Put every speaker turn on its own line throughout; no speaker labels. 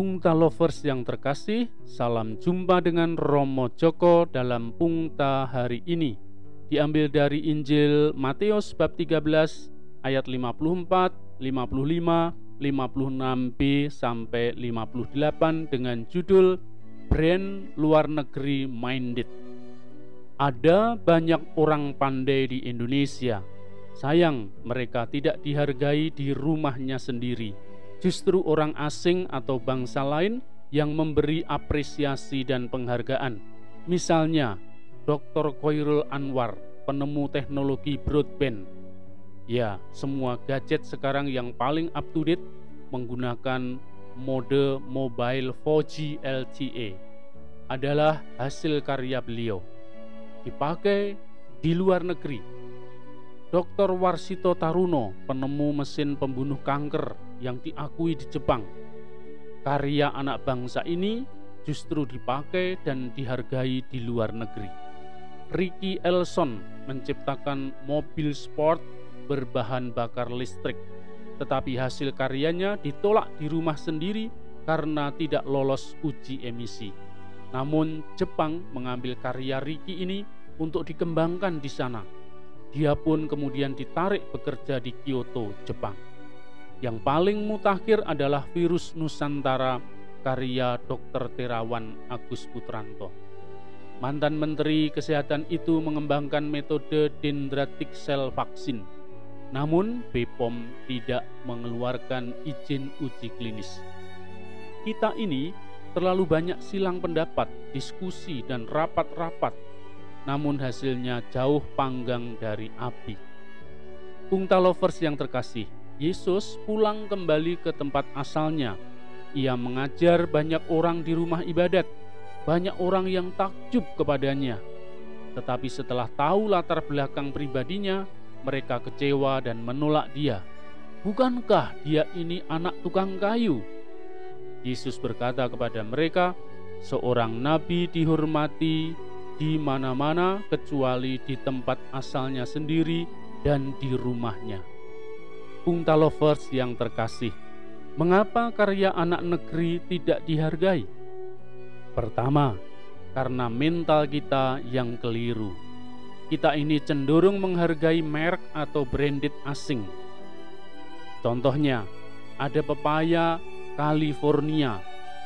Pungta Lovers yang terkasih, salam jumpa dengan Romo Joko dalam Pungta hari ini. Diambil dari Injil Matius bab 13 ayat 54, 55, 56b sampai 58 dengan judul Brand Luar Negeri Minded. Ada banyak orang pandai di Indonesia. Sayang, mereka tidak dihargai di rumahnya sendiri justru orang asing atau bangsa lain yang memberi apresiasi dan penghargaan. Misalnya, Dr. Koirul Anwar, penemu teknologi broadband. Ya, semua gadget sekarang yang paling up to date menggunakan mode mobile 4G LTE adalah hasil karya beliau. Dipakai di luar negeri. Dr. Warsito Taruno, penemu mesin pembunuh kanker yang diakui di Jepang. Karya anak bangsa ini justru dipakai dan dihargai di luar negeri. Ricky Elson menciptakan mobil sport berbahan bakar listrik, tetapi hasil karyanya ditolak di rumah sendiri karena tidak lolos uji emisi. Namun Jepang mengambil karya Ricky ini untuk dikembangkan di sana. Dia pun kemudian ditarik bekerja di Kyoto, Jepang. Yang paling mutakhir adalah virus Nusantara karya Dr. Terawan Agus Putranto. Mantan Menteri Kesehatan itu mengembangkan metode dendritic cell vaksin. Namun BPOM tidak mengeluarkan izin uji klinis. Kita ini terlalu banyak silang pendapat, diskusi, dan rapat-rapat, namun hasilnya jauh panggang dari api. Pungta lovers yang terkasih, Yesus pulang kembali ke tempat asalnya. Ia mengajar banyak orang di rumah ibadat, banyak orang yang takjub kepadanya. Tetapi setelah tahu latar belakang pribadinya, mereka kecewa dan menolak dia. Bukankah dia ini anak tukang kayu? Yesus berkata kepada mereka, "Seorang nabi dihormati di mana-mana kecuali di tempat asalnya sendiri dan di rumahnya." Pungta Lovers yang terkasih, mengapa karya anak negeri tidak dihargai? Pertama, karena mental kita yang keliru. Kita ini cenderung menghargai merek atau branded asing. Contohnya, ada pepaya California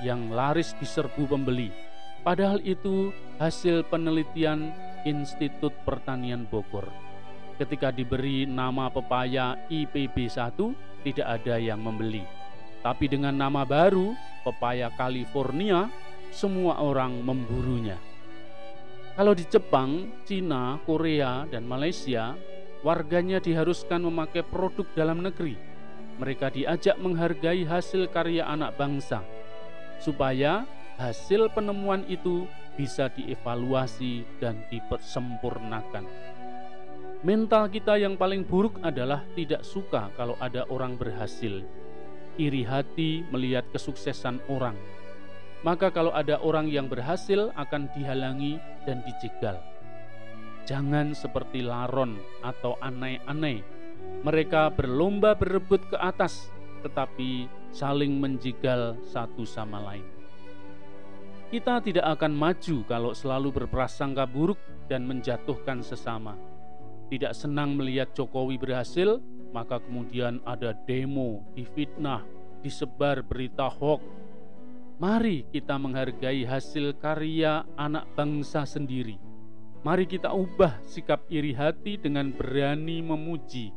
yang laris di serbu pembeli. Padahal itu hasil penelitian Institut Pertanian Bogor ketika diberi nama pepaya IPB1 tidak ada yang membeli. Tapi dengan nama baru, pepaya California, semua orang memburunya. Kalau di Jepang, Cina, Korea, dan Malaysia, warganya diharuskan memakai produk dalam negeri. Mereka diajak menghargai hasil karya anak bangsa, supaya hasil penemuan itu bisa dievaluasi dan dipersempurnakan. Mental kita yang paling buruk adalah tidak suka kalau ada orang berhasil. Iri hati melihat kesuksesan orang. Maka kalau ada orang yang berhasil akan dihalangi dan dijegal. Jangan seperti laron atau aneh-aneh. Mereka berlomba berebut ke atas, tetapi saling menjegal satu sama lain. Kita tidak akan maju kalau selalu berprasangka buruk dan menjatuhkan sesama tidak senang melihat Jokowi berhasil, maka kemudian ada demo, difitnah, disebar berita hoax. Mari kita menghargai hasil karya anak bangsa sendiri. Mari kita ubah sikap iri hati dengan berani memuji.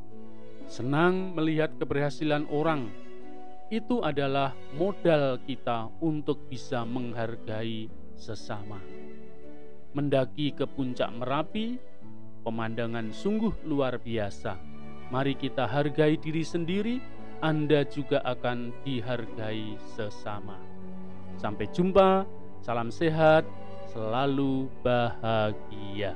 Senang melihat keberhasilan orang. Itu adalah modal kita untuk bisa menghargai sesama. Mendaki ke puncak Merapi Pemandangan sungguh luar biasa. Mari kita hargai diri sendiri, Anda juga akan dihargai sesama. Sampai jumpa, salam sehat, selalu bahagia.